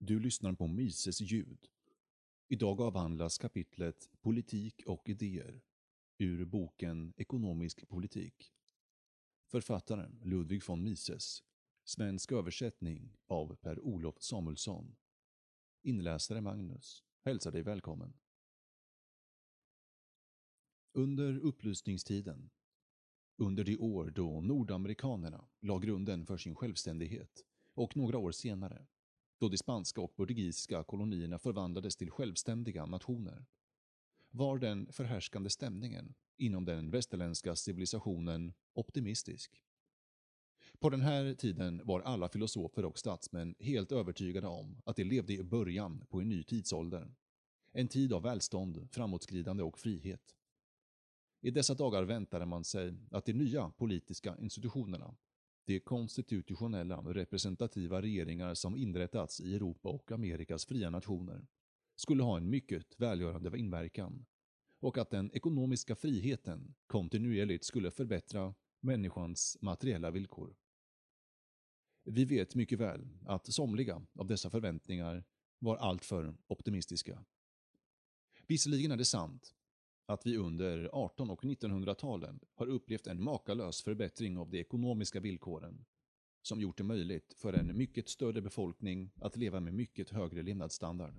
Du lyssnar på Mises ljud. Idag avhandlas kapitlet Politik och idéer ur boken Ekonomisk politik. Författaren Ludwig von Mises. Svensk översättning av Per-Olof Samuelsson. Inläsare Magnus. Hälsar dig välkommen. Under upplysningstiden, under de år då nordamerikanerna la grunden för sin självständighet och några år senare, då de spanska och portugisiska kolonierna förvandlades till självständiga nationer, var den förhärskande stämningen inom den västerländska civilisationen optimistisk. På den här tiden var alla filosofer och statsmän helt övertygade om att de levde i början på en ny tidsålder. En tid av välstånd, framåtskridande och frihet. I dessa dagar väntade man sig att de nya politiska institutionerna, de konstitutionella representativa regeringar som inrättats i Europa och Amerikas fria nationer, skulle ha en mycket välgörande inverkan och att den ekonomiska friheten kontinuerligt skulle förbättra människans materiella villkor. Vi vet mycket väl att somliga av dessa förväntningar var alltför optimistiska. Visserligen är det sant att vi under 18 och 1900-talen har upplevt en makalös förbättring av de ekonomiska villkoren, som gjort det möjligt för en mycket större befolkning att leva med mycket högre levnadsstandard.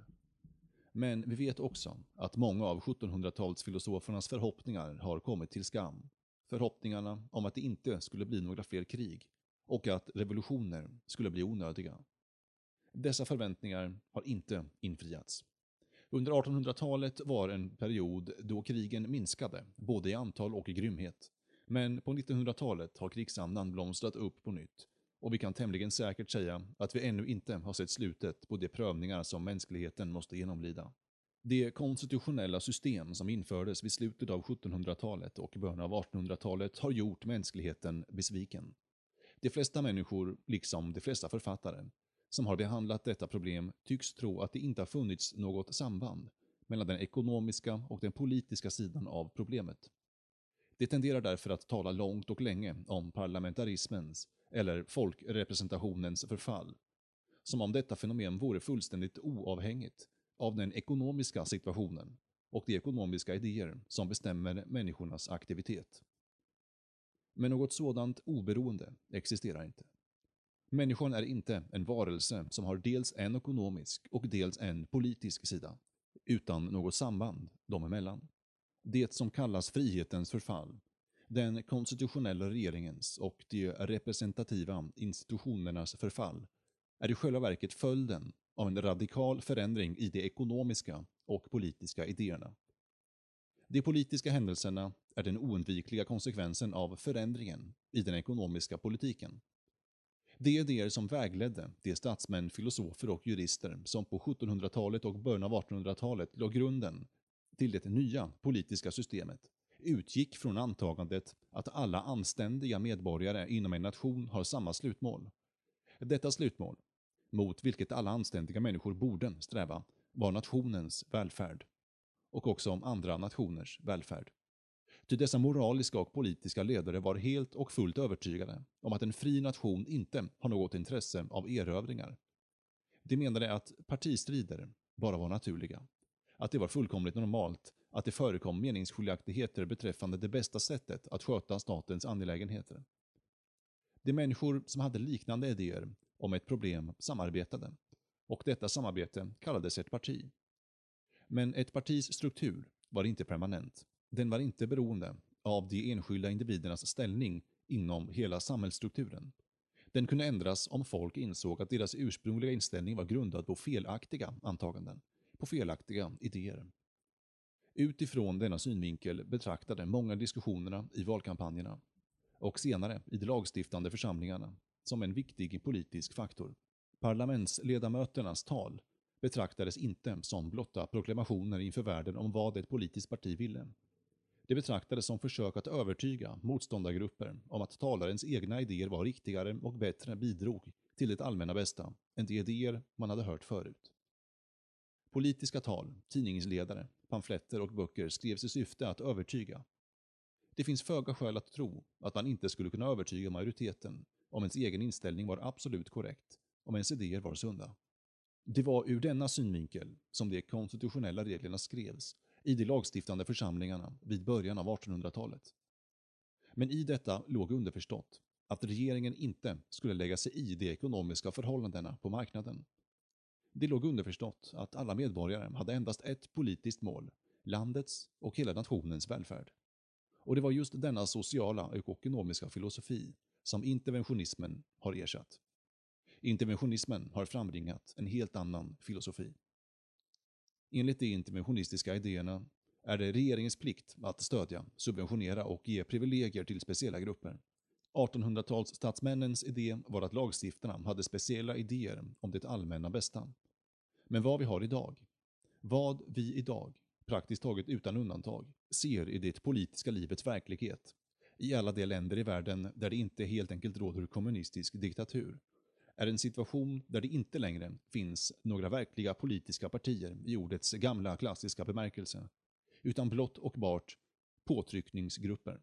Men vi vet också att många av 1700-talsfilosofernas förhoppningar har kommit till skam. Förhoppningarna om att det inte skulle bli några fler krig och att revolutioner skulle bli onödiga. Dessa förväntningar har inte infriats. Under 1800-talet var en period då krigen minskade, både i antal och i grymhet. Men på 1900-talet har krigsandan blomstrat upp på nytt och vi kan tämligen säkert säga att vi ännu inte har sett slutet på de prövningar som mänskligheten måste genomlida. Det konstitutionella system som infördes vid slutet av 1700-talet och början av 1800-talet har gjort mänskligheten besviken. De flesta människor, liksom de flesta författare, som har behandlat detta problem tycks tro att det inte har funnits något samband mellan den ekonomiska och den politiska sidan av problemet. Det tenderar därför att tala långt och länge om parlamentarismens eller folkrepresentationens förfall, som om detta fenomen vore fullständigt oavhängigt av den ekonomiska situationen och de ekonomiska idéer som bestämmer människornas aktivitet. Men något sådant oberoende existerar inte. Människan är inte en varelse som har dels en ekonomisk och dels en politisk sida, utan något samband dem emellan. Det som kallas frihetens förfall, den konstitutionella regeringens och de representativa institutionernas förfall, är i själva verket följden av en radikal förändring i de ekonomiska och politiska idéerna. De politiska händelserna är den oundvikliga konsekvensen av förändringen i den ekonomiska politiken. De idéer som vägledde de statsmän, filosofer och jurister som på 1700-talet och början av 1800-talet la grunden till det nya politiska systemet utgick från antagandet att alla anständiga medborgare inom en nation har samma slutmål. Detta slutmål, mot vilket alla anständiga människor borde sträva, var nationens välfärd. Och också om andra nationers välfärd. Ty dessa moraliska och politiska ledare var helt och fullt övertygade om att en fri nation inte har något intresse av erövringar. De menade att partistrider bara var naturliga. Att det var fullkomligt normalt att det förekom meningsskiljaktigheter beträffande det bästa sättet att sköta statens angelägenheter. De människor som hade liknande idéer om ett problem samarbetade och detta samarbete kallades ett parti. Men ett partis struktur var inte permanent. Den var inte beroende av de enskilda individernas ställning inom hela samhällsstrukturen. Den kunde ändras om folk insåg att deras ursprungliga inställning var grundad på felaktiga antaganden, på felaktiga idéer. Utifrån denna synvinkel betraktade många diskussionerna i valkampanjerna och senare i de lagstiftande församlingarna som en viktig politisk faktor. Parlamentsledamöternas tal betraktades inte som blotta proklamationer inför världen om vad ett politiskt parti ville. Det betraktades som försök att övertyga motståndargrupper om att talarens egna idéer var riktigare och bättre bidrog till det allmänna bästa än de idéer man hade hört förut. Politiska tal, tidningsledare, pamfletter och böcker skrevs i syfte att övertyga. Det finns föga skäl att tro att man inte skulle kunna övertyga majoriteten om ens egen inställning var absolut korrekt, om ens idéer var sunda. Det var ur denna synvinkel som de konstitutionella reglerna skrevs i de lagstiftande församlingarna vid början av 1800-talet. Men i detta låg underförstått att regeringen inte skulle lägga sig i de ekonomiska förhållandena på marknaden. Det låg underförstått att alla medborgare hade endast ett politiskt mål, landets och hela nationens välfärd. Och det var just denna sociala och ekonomiska filosofi som interventionismen har ersatt. Interventionismen har frambringat en helt annan filosofi. Enligt de interventionistiska idéerna är det regeringens plikt att stödja, subventionera och ge privilegier till speciella grupper. 1800-talsstatsmännens idé var att lagstiftarna hade speciella idéer om det allmänna bästa. Men vad vi har idag, vad vi idag, praktiskt taget utan undantag, ser i det politiska livets verklighet, i alla de länder i världen där det inte helt enkelt råder kommunistisk diktatur, är en situation där det inte längre finns några verkliga politiska partier i ordets gamla klassiska bemärkelse, utan blott och bart påtryckningsgrupper.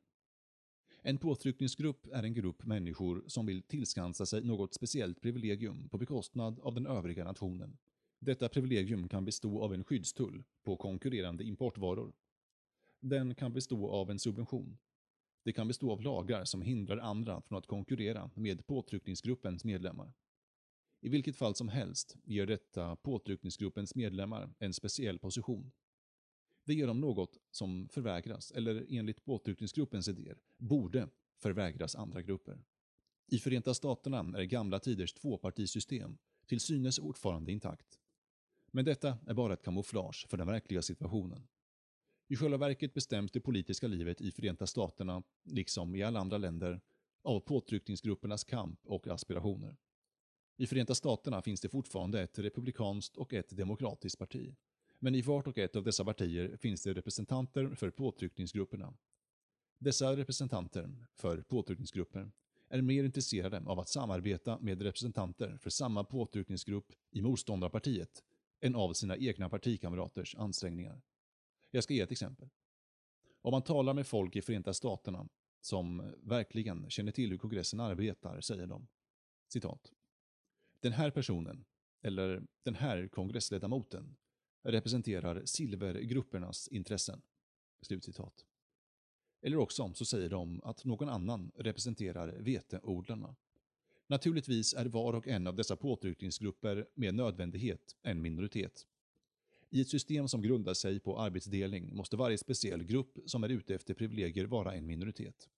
En påtryckningsgrupp är en grupp människor som vill tillskansa sig något speciellt privilegium på bekostnad av den övriga nationen. Detta privilegium kan bestå av en skyddstull på konkurrerande importvaror. Den kan bestå av en subvention. Det kan bestå av lagar som hindrar andra från att konkurrera med påtryckningsgruppens medlemmar. I vilket fall som helst ger detta påtryckningsgruppens medlemmar en speciell position. Det ger dem något som förvägras, eller enligt påtryckningsgruppens idéer, borde förvägras andra grupper. I Förenta Staterna är gamla tiders tvåpartisystem till synes fortfarande intakt. Men detta är bara ett kamouflage för den verkliga situationen. I själva verket bestäms det politiska livet i Förenta Staterna, liksom i alla andra länder, av påtryckningsgruppernas kamp och aspirationer. I Förenta Staterna finns det fortfarande ett republikanskt och ett demokratiskt parti. Men i vart och ett av dessa partier finns det representanter för påtryckningsgrupperna. Dessa representanter för påtryckningsgrupper är mer intresserade av att samarbeta med representanter för samma påtryckningsgrupp i motståndarpartiet än av sina egna partikamraters ansträngningar. Jag ska ge ett exempel. Om man talar med folk i Förenta Staterna som verkligen känner till hur kongressen arbetar säger de citat. Den här personen, eller den här kongressledamoten, representerar silvergruppernas intressen. Slutcitat. Eller också så säger de att någon annan representerar veteodlarna. Naturligtvis är var och en av dessa påtryckningsgrupper med nödvändighet en minoritet. I ett system som grundar sig på arbetsdelning måste varje speciell grupp som är ute efter privilegier vara en minoritet.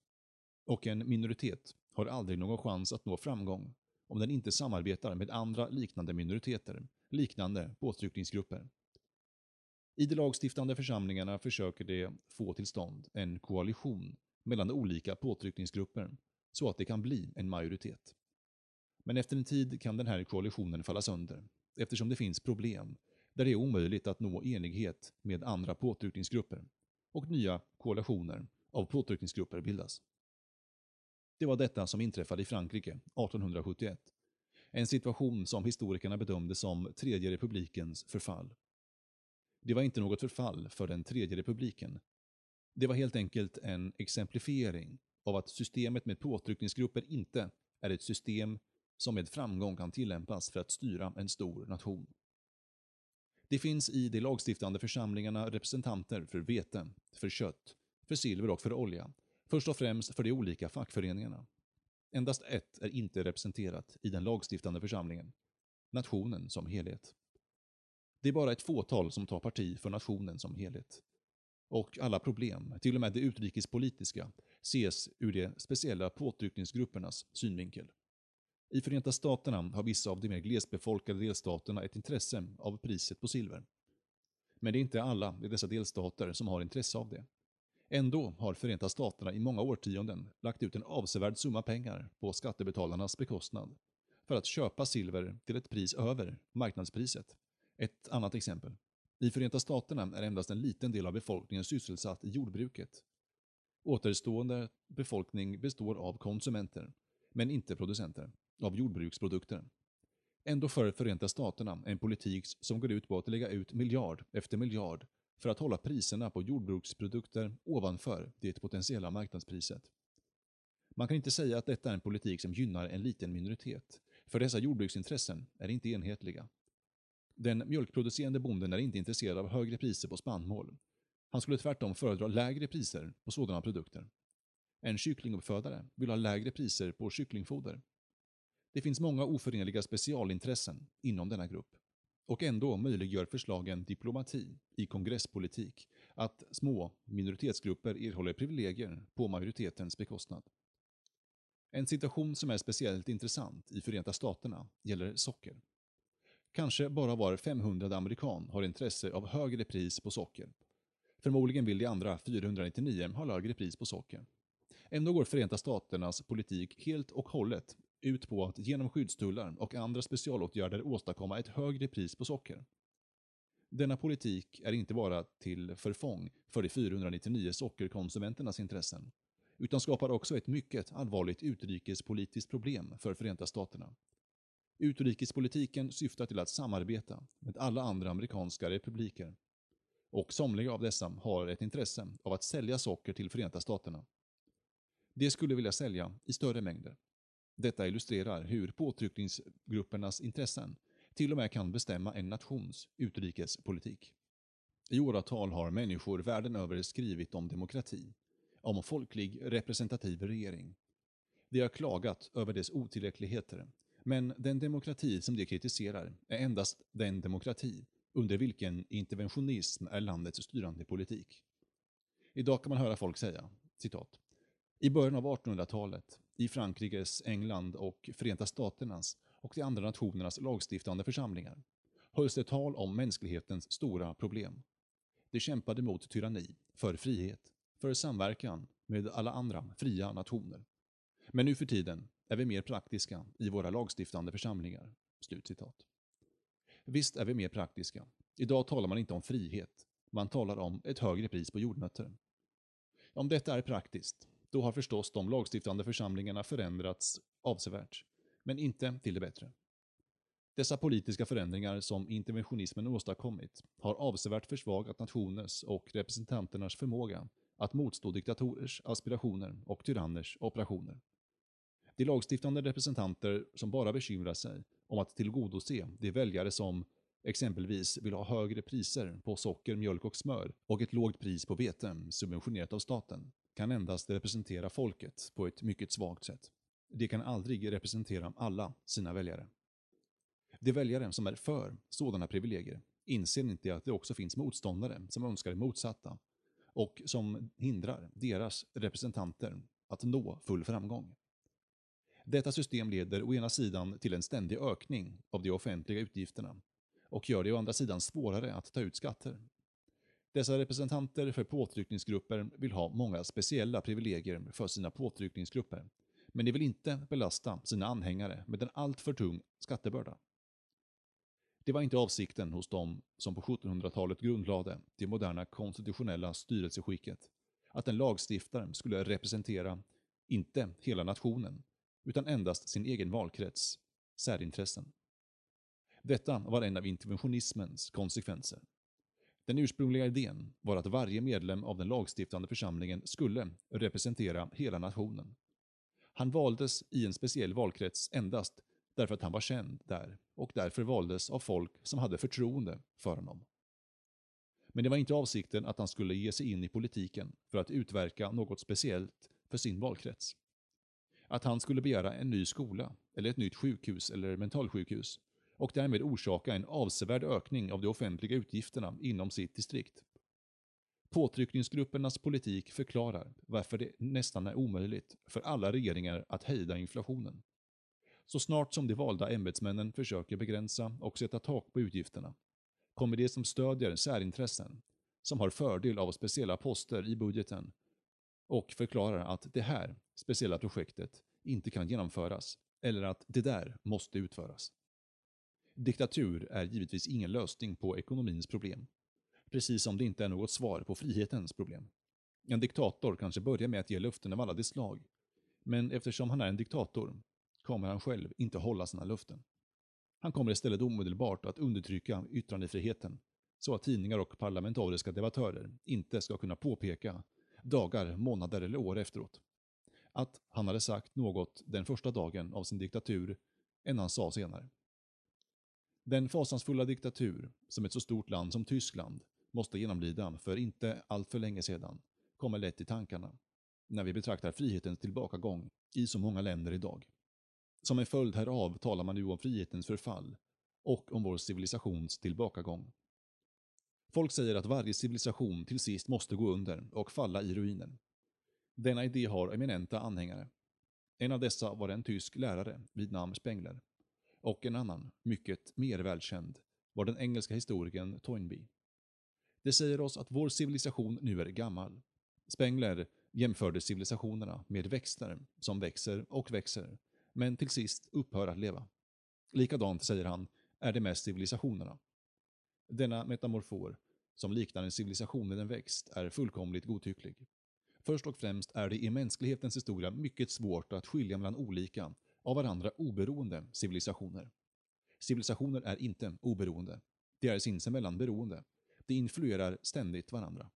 Och en minoritet har aldrig någon chans att nå framgång om den inte samarbetar med andra liknande minoriteter, liknande påtryckningsgrupper. I de lagstiftande församlingarna försöker de få till stånd en koalition mellan olika påtryckningsgrupper så att det kan bli en majoritet. Men efter en tid kan den här koalitionen falla sönder eftersom det finns problem där det är omöjligt att nå enighet med andra påtryckningsgrupper och nya koalitioner av påtryckningsgrupper bildas. Det var detta som inträffade i Frankrike 1871. En situation som historikerna bedömde som Tredje republikens förfall. Det var inte något förfall för den Tredje republiken. Det var helt enkelt en exemplifiering av att systemet med påtryckningsgrupper inte är ett system som med framgång kan tillämpas för att styra en stor nation. Det finns i de lagstiftande församlingarna representanter för vete, för kött, för silver och för olja Först och främst för de olika fackföreningarna. Endast ett är inte representerat i den lagstiftande församlingen. Nationen som helhet. Det är bara ett fåtal som tar parti för nationen som helhet. Och alla problem, till och med de utrikespolitiska, ses ur de speciella påtryckningsgruppernas synvinkel. I Förenta Staterna har vissa av de mer glesbefolkade delstaterna ett intresse av priset på silver. Men det är inte alla i dessa delstater som har intresse av det. Ändå har Förenta Staterna i många årtionden lagt ut en avsevärd summa pengar på skattebetalarnas bekostnad för att köpa silver till ett pris över marknadspriset. Ett annat exempel. I Förenta Staterna är endast en liten del av befolkningen sysselsatt i jordbruket. Återstående befolkning består av konsumenter, men inte producenter, av jordbruksprodukter. Ändå för Förenta Staterna en politik som går ut på att lägga ut miljard efter miljard för att hålla priserna på jordbruksprodukter ovanför det potentiella marknadspriset. Man kan inte säga att detta är en politik som gynnar en liten minoritet, för dessa jordbruksintressen är inte enhetliga. Den mjölkproducerande bonden är inte intresserad av högre priser på spannmål. Han skulle tvärtom föredra lägre priser på sådana produkter. En kycklinguppfödare vill ha lägre priser på kycklingfoder. Det finns många oförenliga specialintressen inom denna grupp. Och ändå möjliggör förslagen diplomati i kongresspolitik, att små minoritetsgrupper erhåller privilegier på majoritetens bekostnad. En situation som är speciellt intressant i Förenta Staterna gäller socker. Kanske bara var 500 amerikan har intresse av högre pris på socker. Förmodligen vill de andra 499 ha lägre pris på socker. Ändå går Förenta Staternas politik helt och hållet ut på att genom skyddstullar och andra specialåtgärder åstadkomma ett högre pris på socker. Denna politik är inte bara till förfång för de 499 sockerkonsumenternas intressen, utan skapar också ett mycket allvarligt utrikespolitiskt problem för Förenta Staterna. Utrikespolitiken syftar till att samarbeta med alla andra amerikanska republiker. Och somliga av dessa har ett intresse av att sälja socker till Förenta Staterna. De skulle vilja sälja i större mängder. Detta illustrerar hur påtryckningsgruppernas intressen till och med kan bestämma en nations utrikespolitik. I åratal har människor världen över skrivit om demokrati, om folklig representativ regering. De har klagat över dess otillräckligheter, men den demokrati som de kritiserar är endast den demokrati under vilken interventionism är landets styrande politik. Idag kan man höra folk säga, citat, i början av 1800-talet, i Frankrikes, England och Förenta Staternas och de andra nationernas lagstiftande församlingar, hölls det tal om mänsklighetens stora problem. De kämpade mot tyranni, för frihet, för samverkan med alla andra fria nationer. Men nu för tiden är vi mer praktiska i våra lagstiftande församlingar. Slutcitat. Visst är vi mer praktiska. Idag talar man inte om frihet. Man talar om ett högre pris på jordnötter. Om detta är praktiskt, då har förstås de lagstiftande församlingarna förändrats avsevärt, men inte till det bättre. Dessa politiska förändringar som interventionismen åstadkommit har avsevärt försvagat nationers och representanternas förmåga att motstå diktatorers aspirationer och tyranners operationer. De lagstiftande representanter som bara bekymrar sig om att tillgodose de väljare som exempelvis vill ha högre priser på socker, mjölk och smör och ett lågt pris på vete subventionerat av staten kan endast representera folket på ett mycket svagt sätt. De kan aldrig representera alla sina väljare. De väljare som är för sådana privilegier inser inte att det också finns motståndare som önskar det motsatta och som hindrar deras representanter att nå full framgång. Detta system leder å ena sidan till en ständig ökning av de offentliga utgifterna och gör det å andra sidan svårare att ta ut skatter. Dessa representanter för påtryckningsgrupper vill ha många speciella privilegier för sina påtryckningsgrupper, men de vill inte belasta sina anhängare med en alltför tung skattebörda. Det var inte avsikten hos dem som på 1700-talet grundlade det moderna konstitutionella styrelseskicket, att en lagstiftare skulle representera, inte hela nationen, utan endast sin egen valkrets, särintressen. Detta var en av interventionismens konsekvenser. Den ursprungliga idén var att varje medlem av den lagstiftande församlingen skulle representera hela nationen. Han valdes i en speciell valkrets endast därför att han var känd där och därför valdes av folk som hade förtroende för honom. Men det var inte avsikten att han skulle ge sig in i politiken för att utverka något speciellt för sin valkrets. Att han skulle begära en ny skola, eller ett nytt sjukhus eller mentalsjukhus och därmed orsaka en avsevärd ökning av de offentliga utgifterna inom sitt distrikt. Påtryckningsgruppernas politik förklarar varför det nästan är omöjligt för alla regeringar att hejda inflationen. Så snart som de valda ämbetsmännen försöker begränsa och sätta tak på utgifterna kommer de som stödjer särintressen, som har fördel av speciella poster i budgeten och förklarar att det här speciella projektet inte kan genomföras eller att det där måste utföras. Diktatur är givetvis ingen lösning på ekonomins problem. Precis som det inte är något svar på frihetens problem. En diktator kanske börjar med att ge löften av alla de slag. Men eftersom han är en diktator kommer han själv inte hålla sina löften. Han kommer istället omedelbart att undertrycka yttrandefriheten så att tidningar och parlamentariska debattörer inte ska kunna påpeka dagar, månader eller år efteråt att han hade sagt något den första dagen av sin diktatur än han sa senare. Den fasansfulla diktatur som ett så stort land som Tyskland måste genomlida för inte allt för länge sedan kommer lätt i tankarna när vi betraktar frihetens tillbakagång i så många länder idag. Som en följd härav talar man nu om frihetens förfall och om vår civilisations tillbakagång. Folk säger att varje civilisation till sist måste gå under och falla i ruiner. Denna idé har eminenta anhängare. En av dessa var en tysk lärare vid namn Spengler och en annan, mycket mer välkänd, var den engelska historikern Toynbee. Det säger oss att vår civilisation nu är gammal. Spengler jämförde civilisationerna med växter som växer och växer, men till sist upphör att leva. Likadant, säger han, är det med civilisationerna. Denna metamorfor, som liknar en civilisation med en växt, är fullkomligt godtycklig. Först och främst är det i mänsklighetens historia mycket svårt att skilja mellan olika, av varandra oberoende civilisationer. Civilisationer är inte oberoende. De är sinsemellan beroende. De influerar ständigt varandra.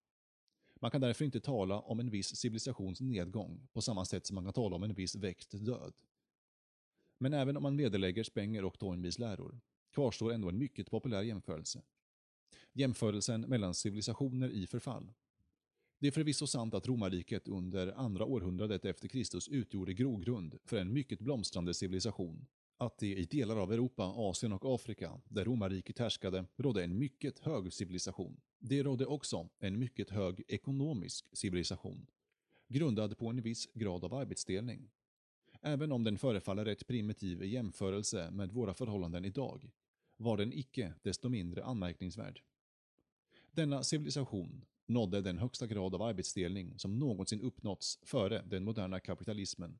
Man kan därför inte tala om en viss civilisations nedgång på samma sätt som man kan tala om en viss väckt död. Men även om man vederlägger Spenger och Toynbees läror kvarstår ändå en mycket populär jämförelse. Jämförelsen mellan civilisationer i förfall. Det är förvisso sant att romarriket under andra århundradet efter Kristus utgjorde grogrund för en mycket blomstrande civilisation. Att det i delar av Europa, Asien och Afrika, där romarriket härskade, rådde en mycket hög civilisation. Det rådde också en mycket hög ekonomisk civilisation, grundad på en viss grad av arbetsdelning. Även om den förefaller rätt primitiv i jämförelse med våra förhållanden idag, var den icke desto mindre anmärkningsvärd. Denna civilisation nådde den högsta grad av arbetsdelning som någonsin uppnåtts före den moderna kapitalismen.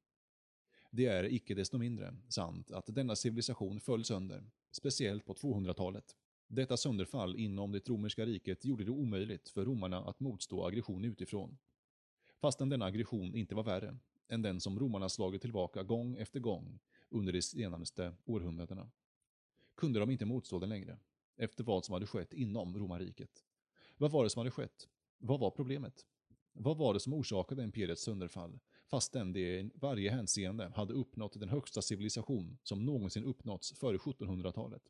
Det är icke desto mindre sant att denna civilisation föll sönder, speciellt på 200-talet. Detta sönderfall inom det romerska riket gjorde det omöjligt för romarna att motstå aggression utifrån. Fastän denna aggression inte var värre än den som romarna slagit tillbaka gång efter gång under de senaste århundradena. Kunde de inte motstå den längre, efter vad som hade skett inom romarriket. Vad var det som hade skett? Vad var problemet? Vad var det som orsakade imperiets sönderfall, fastän det i varje hänseende hade uppnått den högsta civilisation som någonsin uppnåtts före 1700-talet?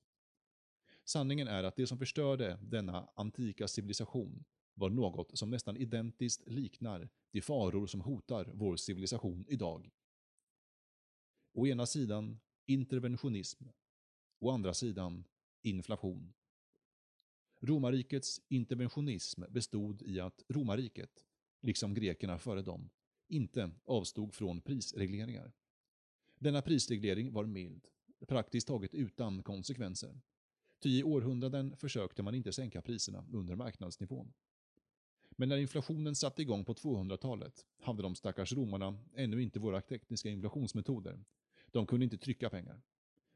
Sanningen är att det som förstörde denna antika civilisation var något som nästan identiskt liknar de faror som hotar vår civilisation idag. Å ena sidan interventionism, å andra sidan inflation. Romarrikets interventionism bestod i att romarriket, liksom grekerna före dem, inte avstod från prisregleringar. Denna prisreglering var mild, praktiskt taget utan konsekvenser. Ty i århundraden försökte man inte sänka priserna under marknadsnivån. Men när inflationen satte igång på 200-talet hade de stackars romarna ännu inte våra tekniska inflationsmetoder. De kunde inte trycka pengar.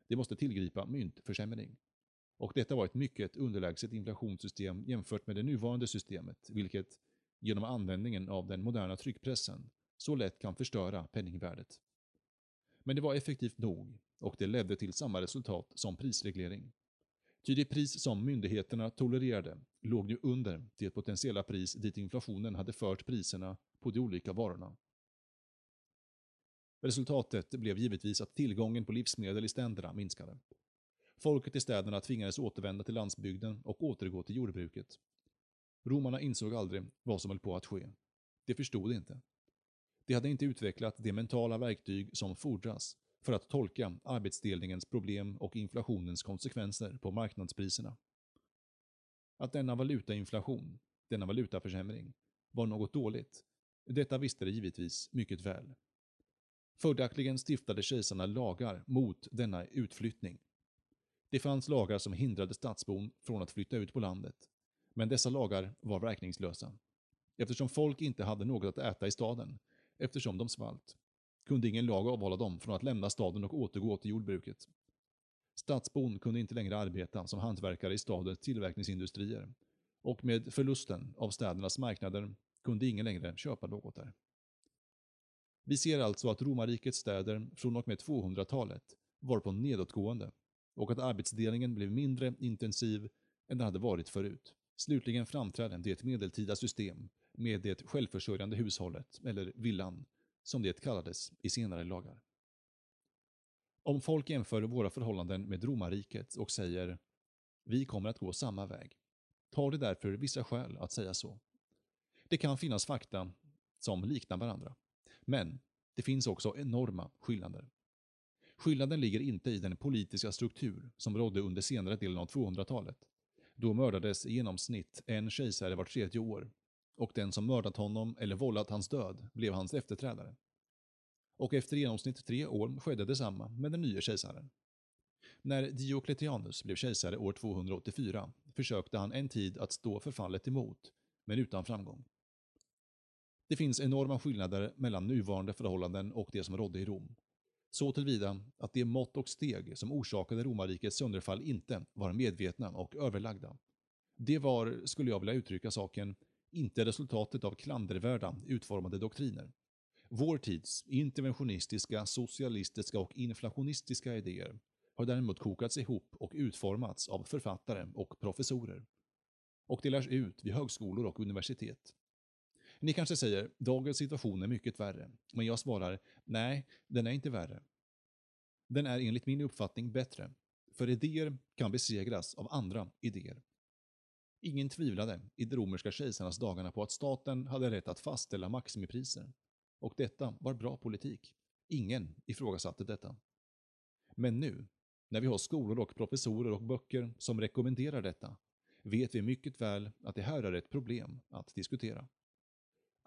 De måste tillgripa myntförsämring. Och detta var ett mycket underlägset inflationssystem jämfört med det nuvarande systemet, vilket genom användningen av den moderna tryckpressen så lätt kan förstöra penningvärdet. Men det var effektivt nog och det ledde till samma resultat som prisreglering. Ty det pris som myndigheterna tolererade låg ju under det potentiella pris dit inflationen hade fört priserna på de olika varorna. Resultatet blev givetvis att tillgången på livsmedel i ständerna minskade. Folket i städerna tvingades återvända till landsbygden och återgå till jordbruket. Romarna insåg aldrig vad som höll på att ske. De förstod inte. De hade inte utvecklat de mentala verktyg som fordras för att tolka arbetsdelningens problem och inflationens konsekvenser på marknadspriserna. Att denna valutainflation, denna valutaförsämring, var något dåligt, detta visste de givetvis mycket väl. Följaktligen stiftade kejsarna lagar mot denna utflyttning. Det fanns lagar som hindrade stadsbon från att flytta ut på landet, men dessa lagar var verkningslösa. Eftersom folk inte hade något att äta i staden, eftersom de svalt, kunde ingen lag avhålla dem från att lämna staden och återgå till jordbruket. Stadsbon kunde inte längre arbeta som hantverkare i stadens tillverkningsindustrier och med förlusten av städernas marknader kunde ingen längre köpa något där. Vi ser alltså att romarrikets städer från och med 200-talet var på nedåtgående och att arbetsdelningen blev mindre intensiv än den hade varit förut. Slutligen framträdde det medeltida system med det självförsörjande hushållet, eller villan, som det kallades i senare lagar. Om folk jämför våra förhållanden med romarriket och säger Vi kommer att gå samma väg. Tar det därför vissa skäl att säga så. Det kan finnas fakta som liknar varandra. Men det finns också enorma skillnader. Skillnaden ligger inte i den politiska struktur som rådde under senare delen av 200-talet. Då mördades i genomsnitt en kejsare var tredje år och den som mördat honom eller vållat hans död blev hans efterträdare. Och efter i genomsnitt tre år skedde detsamma med den nya kejsaren. När Diocletianus blev kejsare år 284 försökte han en tid att stå förfallet emot, men utan framgång. Det finns enorma skillnader mellan nuvarande förhållanden och det som rådde i Rom. Så tillvida att de mått och steg som orsakade romarrikets sönderfall inte var medvetna och överlagda. Det var, skulle jag vilja uttrycka saken, inte resultatet av klandervärda utformade doktriner. Vår tids interventionistiska, socialistiska och inflationistiska idéer har däremot kokats ihop och utformats av författare och professorer. Och delas ut vid högskolor och universitet. Ni kanske säger, dagens situation är mycket värre. Men jag svarar, nej, den är inte värre. Den är enligt min uppfattning bättre. För idéer kan besegras av andra idéer. Ingen tvivlade i de romerska kejsarnas dagarna på att staten hade rätt att fastställa maximipriser. Och detta var bra politik. Ingen ifrågasatte detta. Men nu, när vi har skolor och professorer och böcker som rekommenderar detta, vet vi mycket väl att det här är ett problem att diskutera.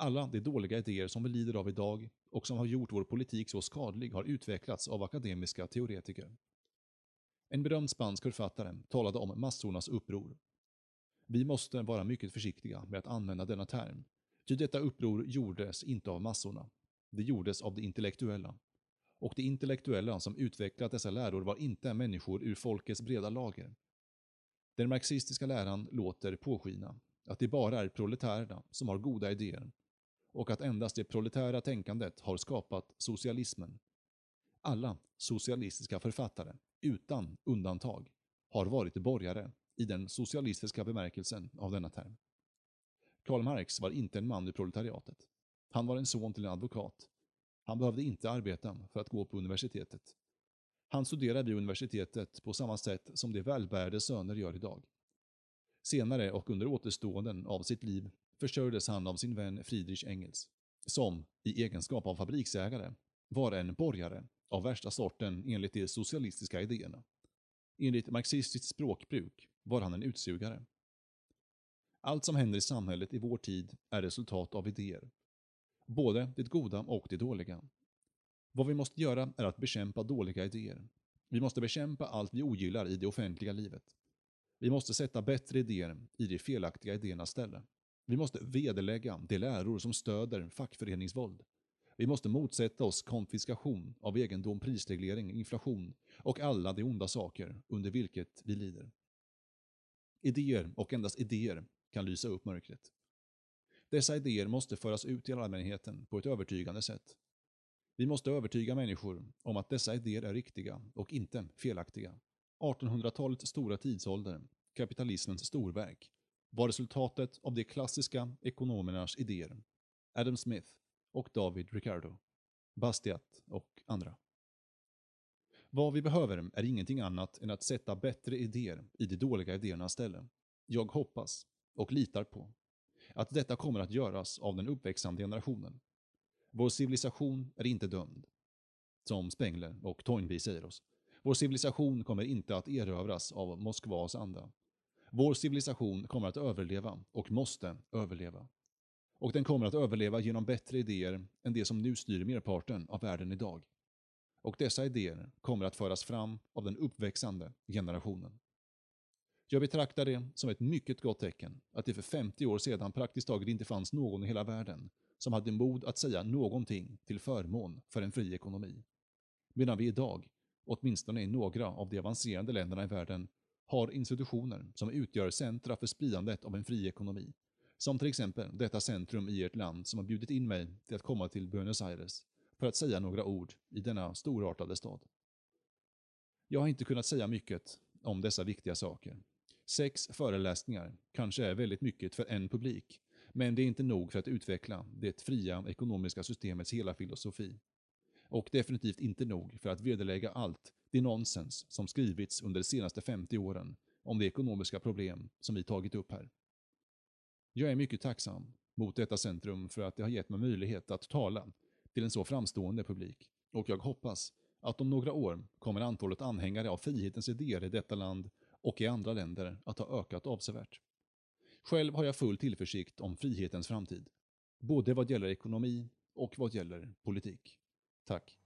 Alla de dåliga idéer som vi lider av idag och som har gjort vår politik så skadlig har utvecklats av akademiska teoretiker. En berömd spansk författare talade om massornas uppror. Vi måste vara mycket försiktiga med att använda denna term, ty detta uppror gjordes inte av massorna. Det gjordes av de intellektuella. Och de intellektuella som utvecklat dessa läror var inte människor ur folkets breda lager. Den marxistiska läran låter påskina att det bara är proletärerna som har goda idéer och att endast det proletära tänkandet har skapat socialismen. Alla socialistiska författare, utan undantag, har varit borgare i den socialistiska bemärkelsen av denna term. Karl Marx var inte en man ur proletariatet. Han var en son till en advokat. Han behövde inte arbeta för att gå på universitetet. Han studerade vid universitetet på samma sätt som de välbärgade söner gör idag. Senare och under återståenden av sitt liv försörjdes han av sin vän Friedrich Engels, som, i egenskap av fabriksägare, var en borgare av värsta sorten enligt de socialistiska idéerna. Enligt marxistiskt språkbruk var han en utsugare. Allt som händer i samhället i vår tid är resultat av idéer. Både det goda och det dåliga. Vad vi måste göra är att bekämpa dåliga idéer. Vi måste bekämpa allt vi ogillar i det offentliga livet. Vi måste sätta bättre idéer i de felaktiga idéernas ställe. Vi måste vederlägga de läror som stöder fackföreningsvåld. Vi måste motsätta oss konfiskation av egendom, prisreglering, inflation och alla de onda saker under vilket vi lider. Idéer och endast idéer kan lysa upp mörkret. Dessa idéer måste föras ut till allmänheten på ett övertygande sätt. Vi måste övertyga människor om att dessa idéer är riktiga och inte felaktiga. 1800-talets stora tidsålder, kapitalismens storverk, var resultatet av de klassiska ekonomernas idéer. Adam Smith och David Ricardo, Bastiat och andra. Vad vi behöver är ingenting annat än att sätta bättre idéer i de dåliga idéernas ställe. Jag hoppas, och litar på, att detta kommer att göras av den uppväxande generationen. Vår civilisation är inte dömd. Som Spengler och Toynbee säger oss. Vår civilisation kommer inte att erövras av Moskvas anda. Vår civilisation kommer att överleva och måste överleva. Och den kommer att överleva genom bättre idéer än det som nu styr merparten av världen idag. Och dessa idéer kommer att föras fram av den uppväxande generationen. Jag betraktar det som ett mycket gott tecken att det för 50 år sedan praktiskt taget inte fanns någon i hela världen som hade mod att säga någonting till förmån för en fri ekonomi. Medan vi idag, åtminstone i några av de avancerade länderna i världen, har institutioner som utgör centra för spridandet av en fri ekonomi. Som till exempel detta centrum i ert land som har bjudit in mig till att komma till Buenos Aires för att säga några ord i denna storartade stad. Jag har inte kunnat säga mycket om dessa viktiga saker. Sex föreläsningar kanske är väldigt mycket för en publik, men det är inte nog för att utveckla det fria ekonomiska systemets hela filosofi. Och definitivt inte nog för att vederlägga allt det nonsens som skrivits under de senaste 50 åren om de ekonomiska problem som vi tagit upp här. Jag är mycket tacksam mot detta centrum för att det har gett mig möjlighet att tala till en så framstående publik och jag hoppas att om några år kommer antalet anhängare av frihetens idéer i detta land och i andra länder att ha ökat avsevärt. Själv har jag full tillförsikt om frihetens framtid, både vad gäller ekonomi och vad gäller politik. Tack.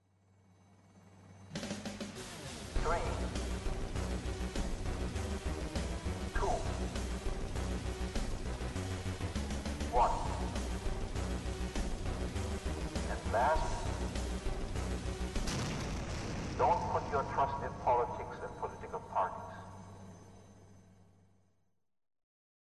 your trusted